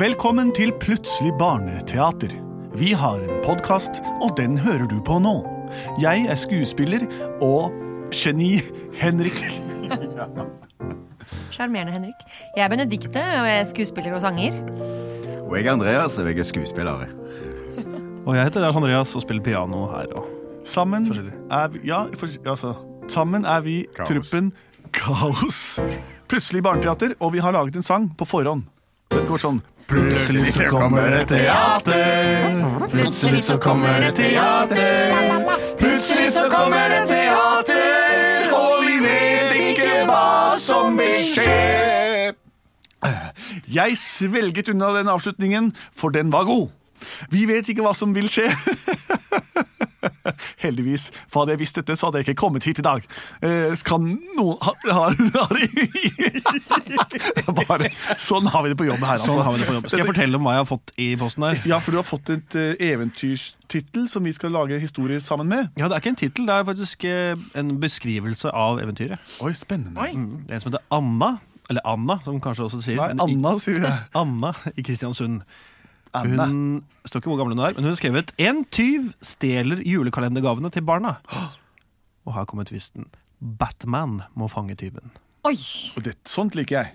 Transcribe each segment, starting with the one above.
Velkommen til Plutselig barneteater. Vi har en podkast, og den hører du på nå. Jeg er skuespiller og geni Henrik. Sjarmerende, Henrik. Jeg er Benedikte, og jeg er skuespiller og sanger. Og jeg er Andreas, og jeg er skuespiller. Og jeg heter Lars Andreas og spiller piano her. Og. Sammen er vi Ja, for, altså Sammen er vi Kaos. truppen Kaos. Plutselig barneteater, og vi har laget en sang på forhånd. Den går sånn Plutselig så kommer et teater. Plutselig så kommer et teater. Plutselig så kommer et teater, og vi vet ikke hva som vil skje. Jeg svelget unna den avslutningen, for den var god. Vi vet ikke hva som vil skje. Heldigvis, for hadde jeg visst dette, så hadde jeg ikke kommet hit i dag. Eh, kan noen ha, ha, ha Bare, Sånn har vi det på jobb her, altså. Sånn har vi det på jobb. Skal jeg fortelle om hva jeg har fått i posten her? Ja, for du har fått et uh, eventyrstittel som vi skal lage historier sammen med. Ja, Det er ikke en tittel, det er faktisk uh, en beskrivelse av eventyret. Oi, spennende. Mm. Det er en som heter Anna, eller Anna, som kanskje også sier. Nei, Anna, sier jeg. Anna i Kristiansund. Hun står ikke hvor gammel hun er, men hun har skrevet En tyv stjeler julekalendergavene til barna. Og her kommer tvisten. Batman må fange tyven. Oi! Og det, sånt liker jeg.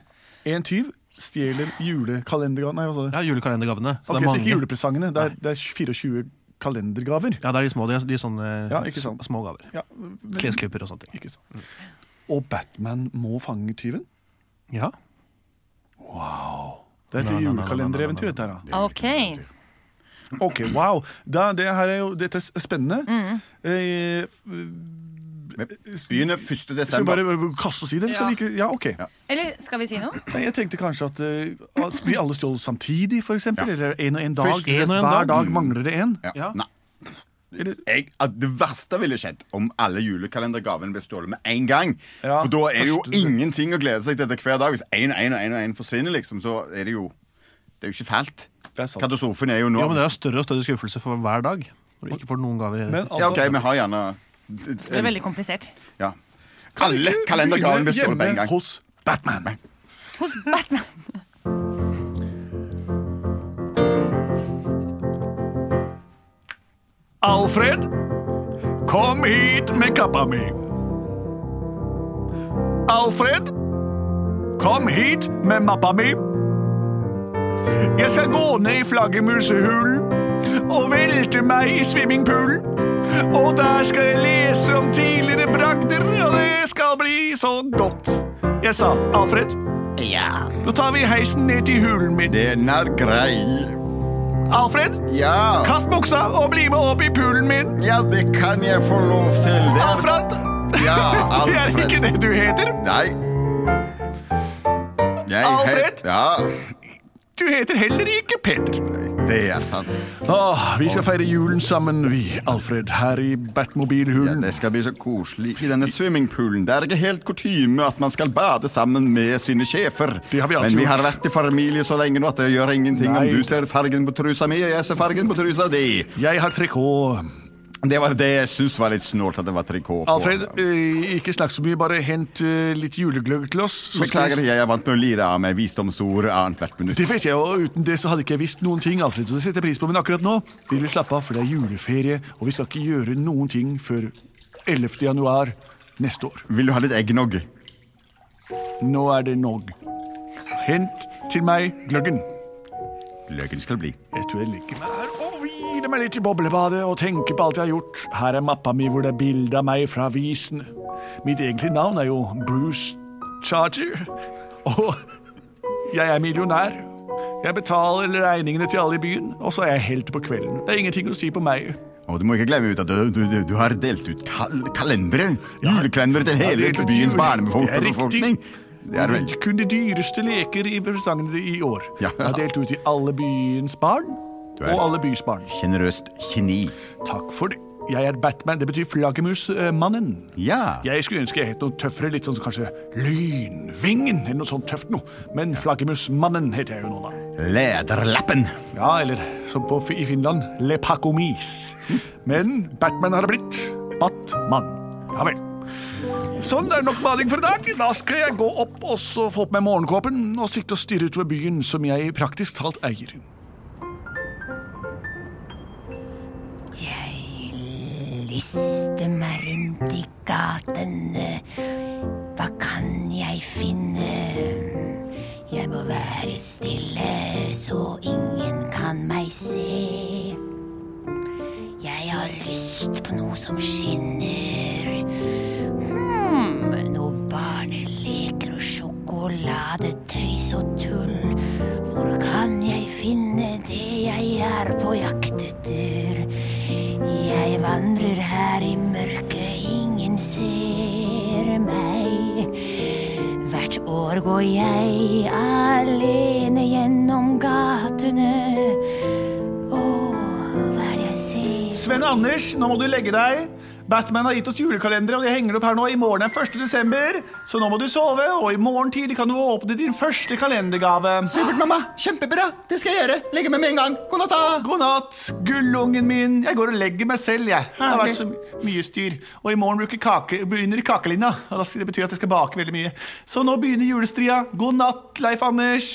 En tyv stjeler julekalendergavene. Nei, hva? Ja, julekalendergavene. Så Ok, det er så ikke julepresangene. Det er, det er 24 kalendergaver. Ja, det er de små, de, de sånne Ja, ikke sant. små gaver. Ja, men- Klesklipper og sånne ting. Ikke sant. Og Batman må fange tyven? Ja. Det er nei, julekalendereventyr, dette her. da. Ok. Ok, wow. Da, det her er jo, dette er spennende. Mm. Eh, Vi begynner 1. skal vi desember. bare kaste oss i det? Skal Ja. vi ikke? Ja, ok. Eller skal vi si noe? Nei, Jeg tenkte kanskje at uh, at blir alle stjålet samtidig, for eksempel? Ja. Eller en og en dag? Først en og en Hver dag. dag mangler det en? Ja. Ja. Nei. Jeg, at det verste ville skjedd om alle julekalendergavene ble stjålet med en gang. Ja, For da er det jo ingenting å glede seg til etter hver dag. Hvis én og én og én og én forsvinner, liksom, så er det jo Det er jo ikke fælt. Det er. Katastrofen er jo nå Ja, men Det er større og større skuffelse for hver dag. Når du ikke får noen gaver. Men altså, Ja, ok, vi har gjerne Det er veldig komplisert. ja. Alle kalendergavene stjålet på en gang. hos Batman. Hos Batman. Alfred, kom hit med kappa mi. Alfred, kom hit med mappa mi. Jeg skal gå ned i flaggermusehulen og velte meg i swimmingpoolen. Og der skal jeg lese om tidligere bragder, og det skal bli så godt. Jeg sa, Alfred, Ja, nå tar vi heisen ned til hulen min. den er grei. Alfred, Ja. kast buksa og bli med opp i poolen min. ja, det kan jeg få lov til. Det er Alfred! Ja, Det er Alfred. ikke det du heter. Nei. Jeg Alfred? het- Ja, Du heter heller ikke Peter. det er sant. Åh, vi skal feire julen sammen, vi, Alfred, her i Batmobilhulen. Ja, det skal bli så koselig i denne swimmingpoolen. Det er ikke helt kutyme at man skal bade sammen med sine sjefer. Det har vi alltid Men vi har vært i familie så lenge nå at det gjør ingenting Nei. om du ser fargen på trusa mi, og jeg ser fargen på trusa di. Jeg har trikot. Det var det jeg syntes var litt snålt, at det var trikot på. Alfred, eh, ikke snakk så mye, bare hent eh, litt julegløgg til oss. så Beklager, jeg er vant med å lire av meg visdomsord annethvert minutt. Det vet jeg, og uten det så hadde ikke jeg visst noen ting, Alfred, så det setter jeg pris på. Men akkurat nå vil vi slappe av, for det er juleferie, og vi skal ikke gjøre noen ting før 11. januar neste år. Vil du ha litt eggnog? Nå er det nog. hent til meg gløggen. Gløggen skal bli. Jeg tror jeg ligger meg her og meg litt i boblebadet og tenke på alt jeg har gjort. Her er mappa mi hvor det er bilde av meg fra avisene. Mitt egentlige navn er jo Bruce Charger. Og jeg er millionær. Jeg betaler regningene til alle i byen, og så er jeg helt på kvelden. Det er ingenting å si på meg. Og du må ikke glemme ut at du, du, du, har delt ut kal kalendere. Julekalendere til hele ut byens barnebefolkning. Det er riktig. Det vel Kun de dyreste leker i presangene i år. Ja. Jeg har delt ut til alle byens barn er- og alle bys barn. sjenerøst geni. Takk for det. Jeg er Batman. Det betyr flaggermusmannen. Ja. Jeg skulle ønske jeg het noe tøffere, litt sånn som kanskje Lynvingen, eller noe sånt tøft noe. Men Flaggermusmannen heter jeg jo nå, da. Lederlappen. Ja, eller som på, i Finland, Lepakomis. Men Batman har det blitt. Batman. Ja vel. Sånn, det er nok bading for i dag. Da skal jeg gå opp og så få på meg morgenkåpen og sitte og stirre utover byen som jeg praktisk talt eier. Liste meg rundt i gatene. Hva kan jeg finne? Jeg må være stille så ingen kan meg se. Jeg har lyst på noe som skinner. Hmm, noe barneleker og sjokoladetøys og tull. Hvor kan jeg finne det jeg er på jakt her i mørket, ingen ser meg. Hvert år går jeg alene gjennom gatene. Å, hva er det jeg ser? Sven Anders, nå må du legge deg. Batman har gitt oss julekalendere, og de henger opp her nå. I morgen er 1. desember, så nå må du sove. Og i morgen tidlig kan du åpne din første kalendergave. Supert, mamma. Kjempebra. Det skal jeg gjøre. Legge meg med en gang. God natt. da. God natt, gullungen min. Jeg går og legger meg selv, jeg. Det har vært så mye styr. Og i morgen bruker kake, begynner i kakelinja. Og Det betyr at jeg skal bake veldig mye. Så nå begynner julestria. God natt, Leif Anders.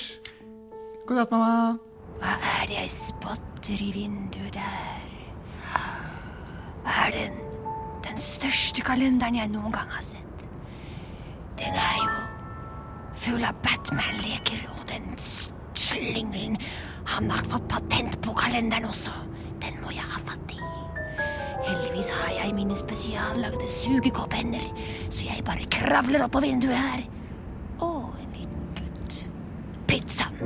God natt, mamma. Hva er det jeg spotter i vinduet der? Hva er den, den største kalenderen jeg noen gang har sett? Den er jo full av Batman-leker, og den slyngelen Han har fått patent på kalenderen også. Den må jeg ha fatt i. Heldigvis har jeg mine spesiallagde sugekopphender, så jeg bare kravler opp på vinduet her. Å, en liten gutt. Pytt sann!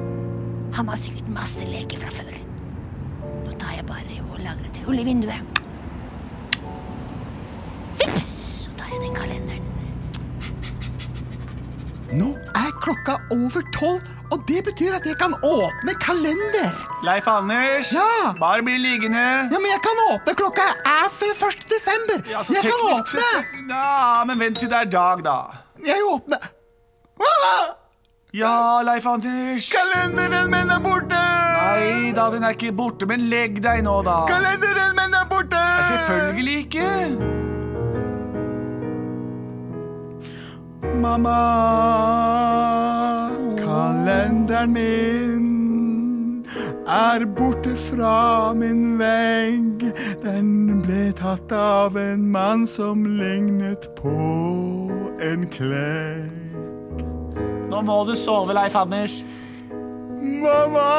Han har sikkert masse leker fra før. Nå tar jeg bare og lager et hull i vinduet. Så tar jeg den kalenderen. Nå er klokka over tolv, og det betyr at jeg kan åpne kalender. Leif Anders. Ja. Bare bli liggende. Ja, men jeg kan åpne. Klokka er før 1. desember. Ja, jeg kan åpne. sett- Ja, men vent til det er dag, da. Jeg åpner. Mamma! Ja, Leif Anders. Kalenderen min er borte! Nei da, den er ikke borte, men legg deg nå, da. Kalenderen min er borte! Selvfølgelig ikke. Mamma, kalenderen min er borte fra min vegg. Den ble tatt av en mann som lignet på en klekk. Nå må du sove, Leif Anders. Mamma!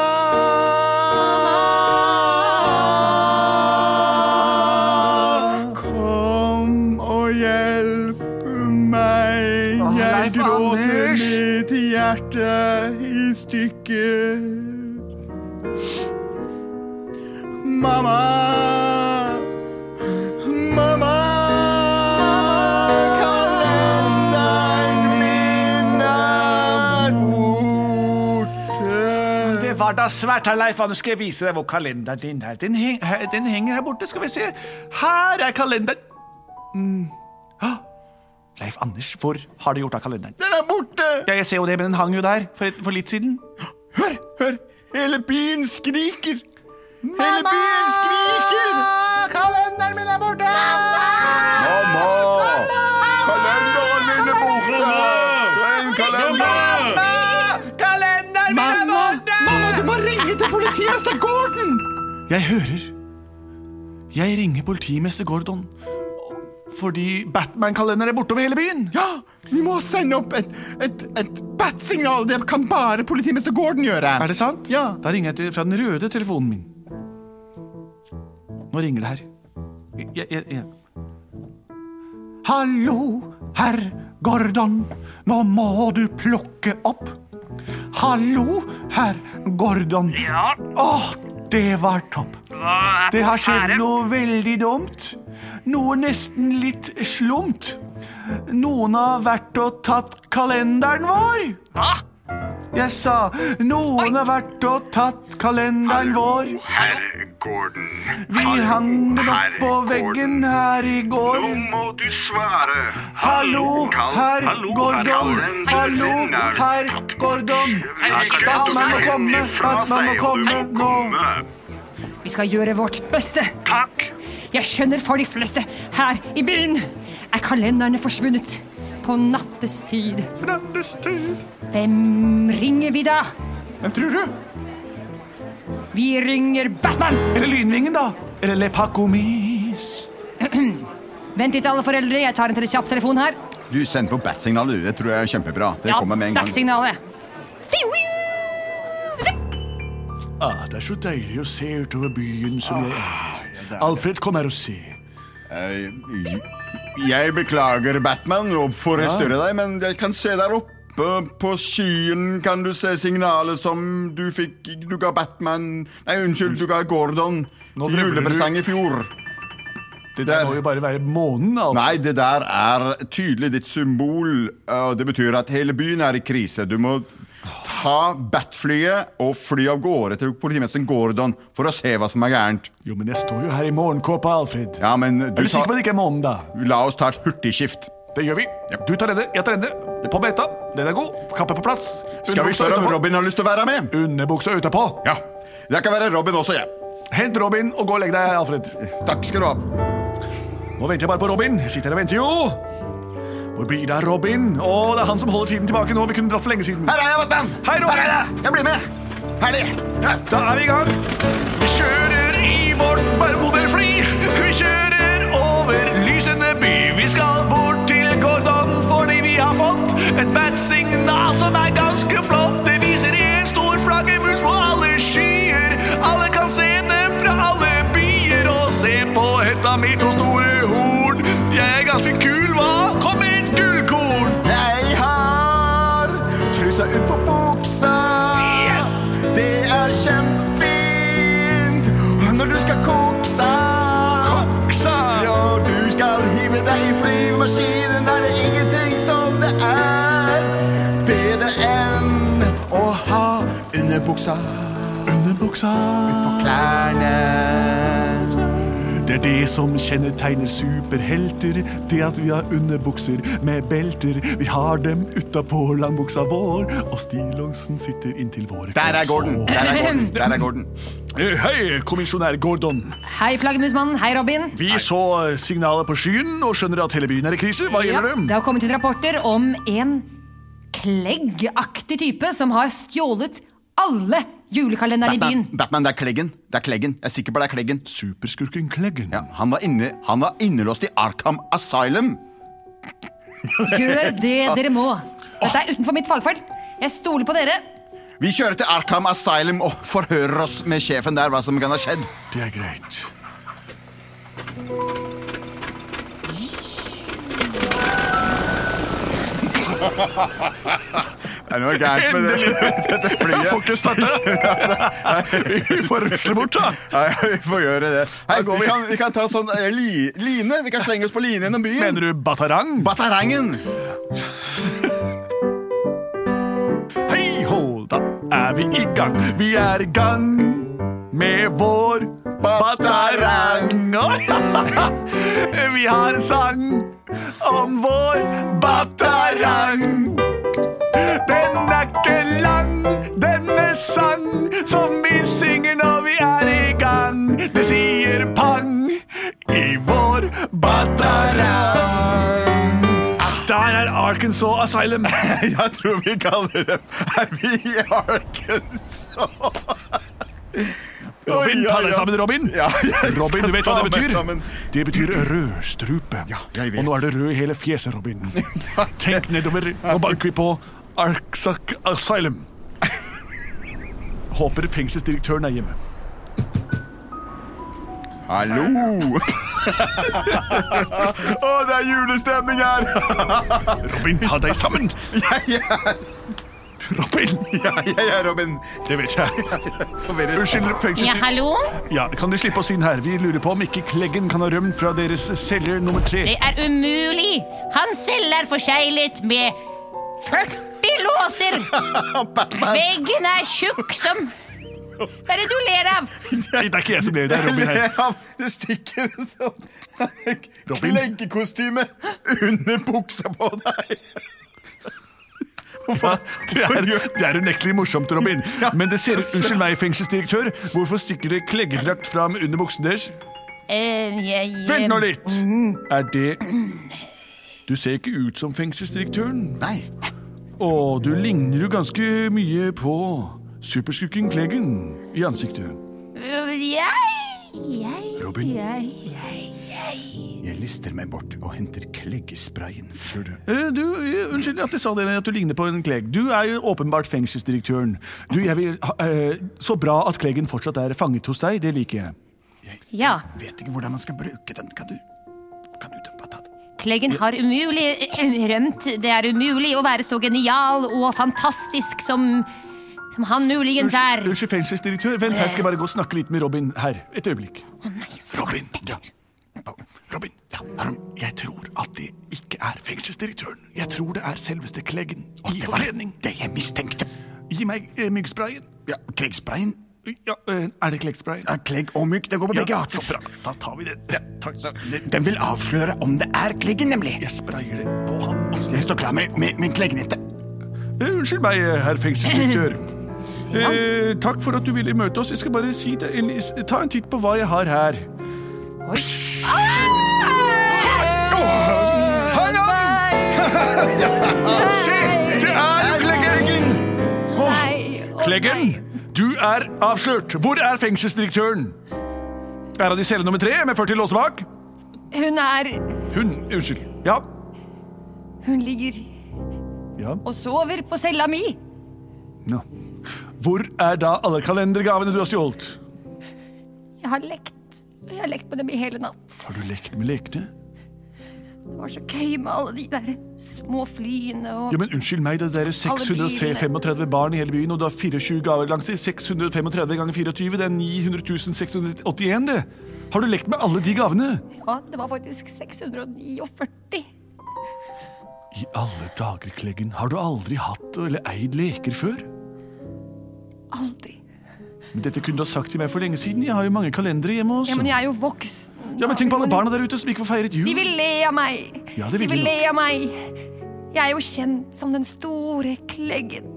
Mitt hjerte i stykker. Mamma! Mamma! Kalenderen min er borte. Det var da svært, herr Leif Nå Skal jeg vise deg hvor kalenderen din er? Den, den henger her borte. Skal vi se. Her er kalenderen. Mm. Ah. Leif Anders, hvor har du gjort av kalenderen? Den er borte! Ja, jeg ser jo det, men den hang jo der for, for litt siden. Hør, hør! Hele byen skriker! Hele byen skriker! Kalenderen min er borte! Mamma! Mamma! Kalenderen min er borte! Den kalenderen! Kalenderen min er borte! Mamma, du må ringe til politimester Gordon! Jeg hører. Jeg ringer politimester Gordon. Fordi Batman-kalenderen er borte over hele byen. Ja, Vi må sende opp et, et, et bat-signal. Det kan bare politimester Gordon gjøre. Er det sant? Ja. Da ringer jeg til, fra den røde telefonen min. Nå ringer det her. Jeg, jeg, jeg. Hallo, herr Gordon. Nå må du plukke opp. Hallo, herr Gordon. Ja, Åh, det var topp. hva er Det har skjedd noe veldig dumt. Noe nesten litt slumt. Noen har vært og tatt kalenderen vår. Hva? Jeg sa noen har vært og tatt kalenderen vår. Herr Gordon. Vi hang den opp på veggen her i går. Nå må du svare. Hallo, herr Gordon. Hallo, herr Gordon. Batman må komme, Batman må komme nå. Vi skal gjøre vårt beste. Takk. Jeg skjønner for de fleste her i byen er kalenderne forsvunnet på nattestid. Nattestid. Hvem ringer vi da? Hvem tror du? Vi ringer Batman! Eller Lynvingen, da. Eller Le Pacomis. Vent litt, alle foreldre. Jeg tar en tele- kjapp telefon her. Du sender på bat-signalet, du. Det tror jeg er kjempebra. Det kommer med en gang. bat-signalet. Ah, det er så deilig å se utover byen som jeg er. Alfred, kom her og se. Eh, Jeg beklager, Batman, og forstyrre deg, men jeg kan se der oppe på skyen kan du se signalet som du fikk Du ga Batman Nei, unnskyld, du ga Gordon til julepresang i fjor. Det der må jo bare være månen, Alfred. Nei, det der er tydelig ditt symbol. og Det betyr at hele byen er i krise. Du må ta Bat-flyet og fly av gårde til politimesteren Gordon for å se hva som er gærent. Jo, men jeg står jo her i morgenkåpa, Alfred. Ja, men Er du du sikker på at det ikke er månen, da? La oss ta et hurtigskift. Det gjør vi. Du tar leder, jeg tar leder. På beta. Den er god. Kappe på plass. Skal vi spørre om. Robin har lyst til å være med? Underbuksa utapå. Ja. Jeg kan være Robin også, jeg. Hent Robin og gå og legg deg, Alfred. Takk skal du ha. Nå venter jeg bare på Robin. Sitter her og venter, jo. Hvor blir det av Robin? Å, det er han som holder tiden tilbake nå. Vi kunne dratt for lenge siden. Her er jeg, Batman! Hei, Robin! Her er jeg! Jeg blir med! Herlig! Ja. Da er vi i gang. Vi kjører i vårt modellfly. Vi kjører over lysende by. Vi skal bort til Gordon fordi vi har fått et bad signal som er ganske flott. Underbuksa Underbuksa. på klærne? Det er det som kjennetegner superhelter. Det at vi har underbukser med belter. Vi har dem utapå langbuksa vår, og stillongsen sitter inntil våre Der er Gordon. Der er Gordon. Der er Gordon. Eh, Hei, kommisjonær Gordon. Hei, flaggermusmannen. Hei, Robin. Vi så signalet på skyen og skjønner at hele byen er i krise. Hva Ja, gjelder det det? har kommet inn rapporter om en kleggaktig type som har stjålet alle julekalenderne i byen. Batman, Batman, det er Kleggen. Det er Kleggen. Jeg er sikker på det er Kleggen. Superskurken Kleggen. Ja, han, var inne, han var innelåst i Arkham Asylum. Gjør det dere må. Dette er utenfor mitt fagfelt. Jeg stoler på dere. Vi kjører til Arkham Asylum og forhører oss med sjefen der hva som kan ha skjedd. Det er greit. Det er noe gærent med det, dette Jeg får ikke starte. Vi får rusle bort, da. Ja, vi får gjøre det. Hei, vi, vi. kan, vi kan ta sånn eh, li, line. Vi kan slenge oss på line gjennom byen. Mener du Batarang? Batarangen. Hei ho, da er vi i gang. Vi er i gang med vår batarang. Vi har en sang om vår batarang. Lang, denne sang som vi synger når vi er i gang. Det sier pang i vår batarang. Der er Arkansas Asylum. Jeg tror vi kaller det Er vi i Arkansas? Robin, ta deg sammen, Robin. Ja, Robin, du vet hva det betyr? Det betyr rødstrupe. Ja. Og nå er det rød i hele fjeset, Robin. Tenk nedover, nå banker vi på Arksak Asylum. Håper fengselsdirektøren er hjemme. Hallo! Å, det er julestemning her! Robin, ta deg sammen! Jeg er, Robin! ja, jeg er Robin. Det vet jeg. Unnskyld, fengselsdirektør. Ja, hallo? Ja, kan du slippe oss inn her? Vi lurer på om ikke Kleggen kan ha rømt fra deres celler nummer tre. Det er umulig. Hans celle er forseglet med 40 låser. Veggen er tjukk som Hva er det du ler av? Det er ikke jeg som ler, det er Robin her. Ja, det stikker en sånn klenkekostyme under buksa på deg. Ja, det, er, det er unektelig morsomt, Robin. Men det ser ut Unnskyld meg, fengselsdirektør. Hvorfor stikker det kleggedrakt fram under buksen deres? Eh, jeg, Vent nå litt! Er det Du ser ikke ut som fengselsdirektøren. Nei. Og du ligner jo ganske mye på superskurken Kleggen i ansiktet. Jeg Jeg Robin? Jeg, jeg. Jeg lister meg bort og henter kleggesprayen. Før du Eh, Du, eh, Unnskyld at jeg sa det, at du ligner på en Klegg. Du er jo åpenbart fengselsdirektøren. Du, jeg vil, ha- eh, Så bra at Kleggen fortsatt er fanget hos deg. Det liker jeg. Ja. vet ikke hvordan man skal bruke den. Kan du, Kleggen har umulig eh, rømt. Det er umulig å være så genial og fantastisk som som han muligens er. Unnskyld, fengselsdirektør. Vent, her skal jeg bare gå og snakke litt med Robin. Her, et øyeblikk. Robin. Ja. Robin, ja. jeg tror at det ikke er fengselsdirektøren. Jeg tror det er selveste Kleggen i forkledning. det jeg mistenkte. Gi meg eh, myggsprayen. Ja, Kleggsprayen? Ja, eh, er det kleggspray? Ja, klegg og mygg, det går på begge Ja, arter. så bra. Da tar vi det. Ja, takk. Den- vil avsløre om det er kleggen, nemlig. Jeg sprayer det på han. og Jeg står klar med, med, med kleggnettet. Eh, Unnskyld meg, herr fengselsdirektør. Eh, takk for at du ville møte oss. Jeg skal bare si det. en- Ta en titt på hva jeg har her. Fang han! Se! Det er jo Kleggen! Kleggen, du er avslørt. Hvor er fengselsdirektøren? Er han i celle nummer tre med 40 låser bak? Hun er Hun Unnskyld. Ja. Hun ligger ja. og sover på cella mi. ja. Hvor er da alle kalendergavene du har stjålet? Jeg har lekt. Jeg har lekt med dem i hele natt. Har du lekt med lekene? Det var så gøy med alle de der små flyene og Ja, men Unnskyld meg, det er 635 barn i hele byen, og du har 24 gaver langs de. 635 ganger 24, det er 900 681, det. Har du lekt med alle de gavene? Ja, det var faktisk 649. I alle dager, Kleggen, har du aldri hatt eller eid leker før? Aldri. Men dette kunne du ha sagt til meg for lenge siden. Jeg har jo mange kalendere hjemme også. Ja, men jeg er jo voksen. Ja, men tenk på alle barna der ute som ikke får feiret jul. De vil le av meg. Ja, det vil de vil le av meg. Jeg er jo kjent som den store kleggen.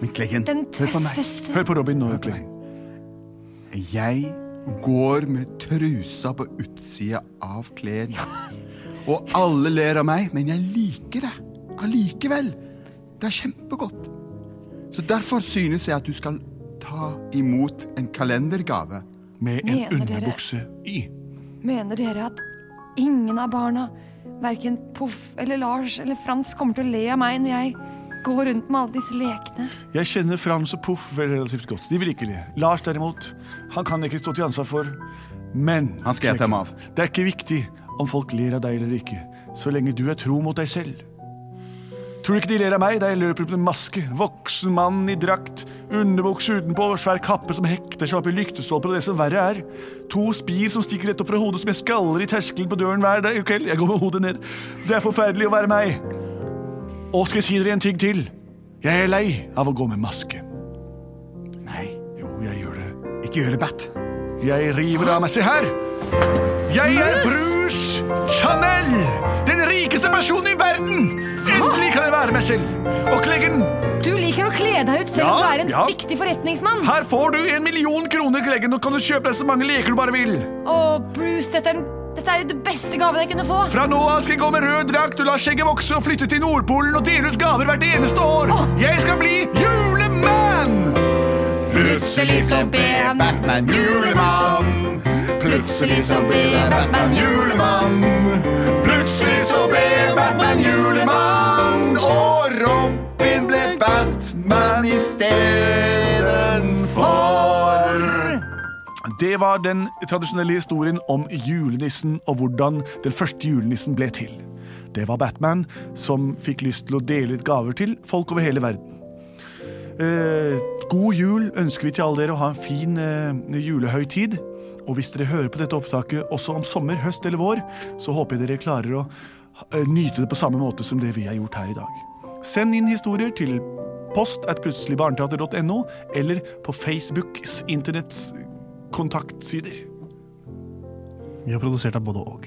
Men Kleggen, Den hør på meg. Hør på Robin nå, Kleggen. Jeg går med trusa på utsida av klærne. Og alle ler av meg, men jeg liker det allikevel. Det er kjempegodt. Så derfor synes jeg at du skal ta imot en kalendergave. Med en Mener dere- underbukse i. Mener dere at ingen av barna, verken Poff eller Lars eller Frans, kommer til å le av meg når jeg går rundt med alle disse lekene? Jeg kjenner Frans og Poff relativt godt. De vil ikke le. Lars derimot, han kan jeg ikke stå til ansvar for. Men Han skal jeg ta meg av. det er ikke viktig om folk ler av deg eller ikke, så lenge du er tro mot deg selv. Tror du ikke de ler av meg da jeg løper med maske, voksen mann i drakt, underbukse utenpå, svær kappe som hekter seg opp i lyktestolper og det som verre er, to spir som stikker rett opp fra hodet som jeg skaller i terskelen på døren hver dag kveld, jeg går med hodet ned. Det er forferdelig å være meg. Og skal jeg si dere en ting til? Jeg er lei av å gå med maske. Nei, Jo, jeg gjør det. ikke gjør det, Bat. Jeg river av meg. Se her! Jeg er Bruce Chanel! Den rikeste personen i verden! Endelig kan jeg være meg selv. Og Kleggen, Du liker å kle deg ut selv om Ja, du er en ja. viktig forretningsmann. her får du en million kroner, Kleggen. Nå kan du kjøpe deg så mange leker du bare vil. Å, Bruce, dette er, dette er jo det beste gaven jeg kunne få. Fra nå av skal jeg gå med rød drakt og la skjegget vokse og flytte til Nordpolen og dele ut gaver hvert eneste år. Jeg skal bli juleman! Plutselig så ber Batman julemann. Plutselig så ber Batman julemann. Batman julemann. Og Robin ble Batman istedenfor. Det var den tradisjonelle historien om julenissen og hvordan den første julenissen ble til. Det var Batman som fikk lyst til å dele ut gaver til folk over hele verden. Eh, god jul ønsker vi til alle dere å ha en fin eh, julehøytid. Og hvis dere hører på dette opptaket også om sommer, høst eller vår, så håper jeg dere klarer å nyte det på samme måte som det vi har gjort her i dag. Send inn historier til post at plutseligbarneteater.no eller på Facebooks internetts kontaktsider. Vi har produsert av både og.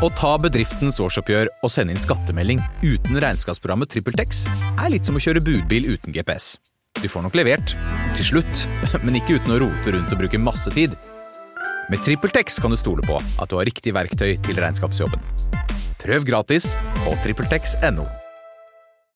Å ta bedriftens årsoppgjør og sende inn skattemelding uten regnskapsprogrammet TrippelTex er litt som å kjøre budbil uten GPS. Du får nok levert, til slutt, men ikke uten å rote rundt og bruke masse tid. Med TrippelTex kan du stole på at du har riktig verktøy til regnskapsjobben. Prøv gratis på TrippelTex.no.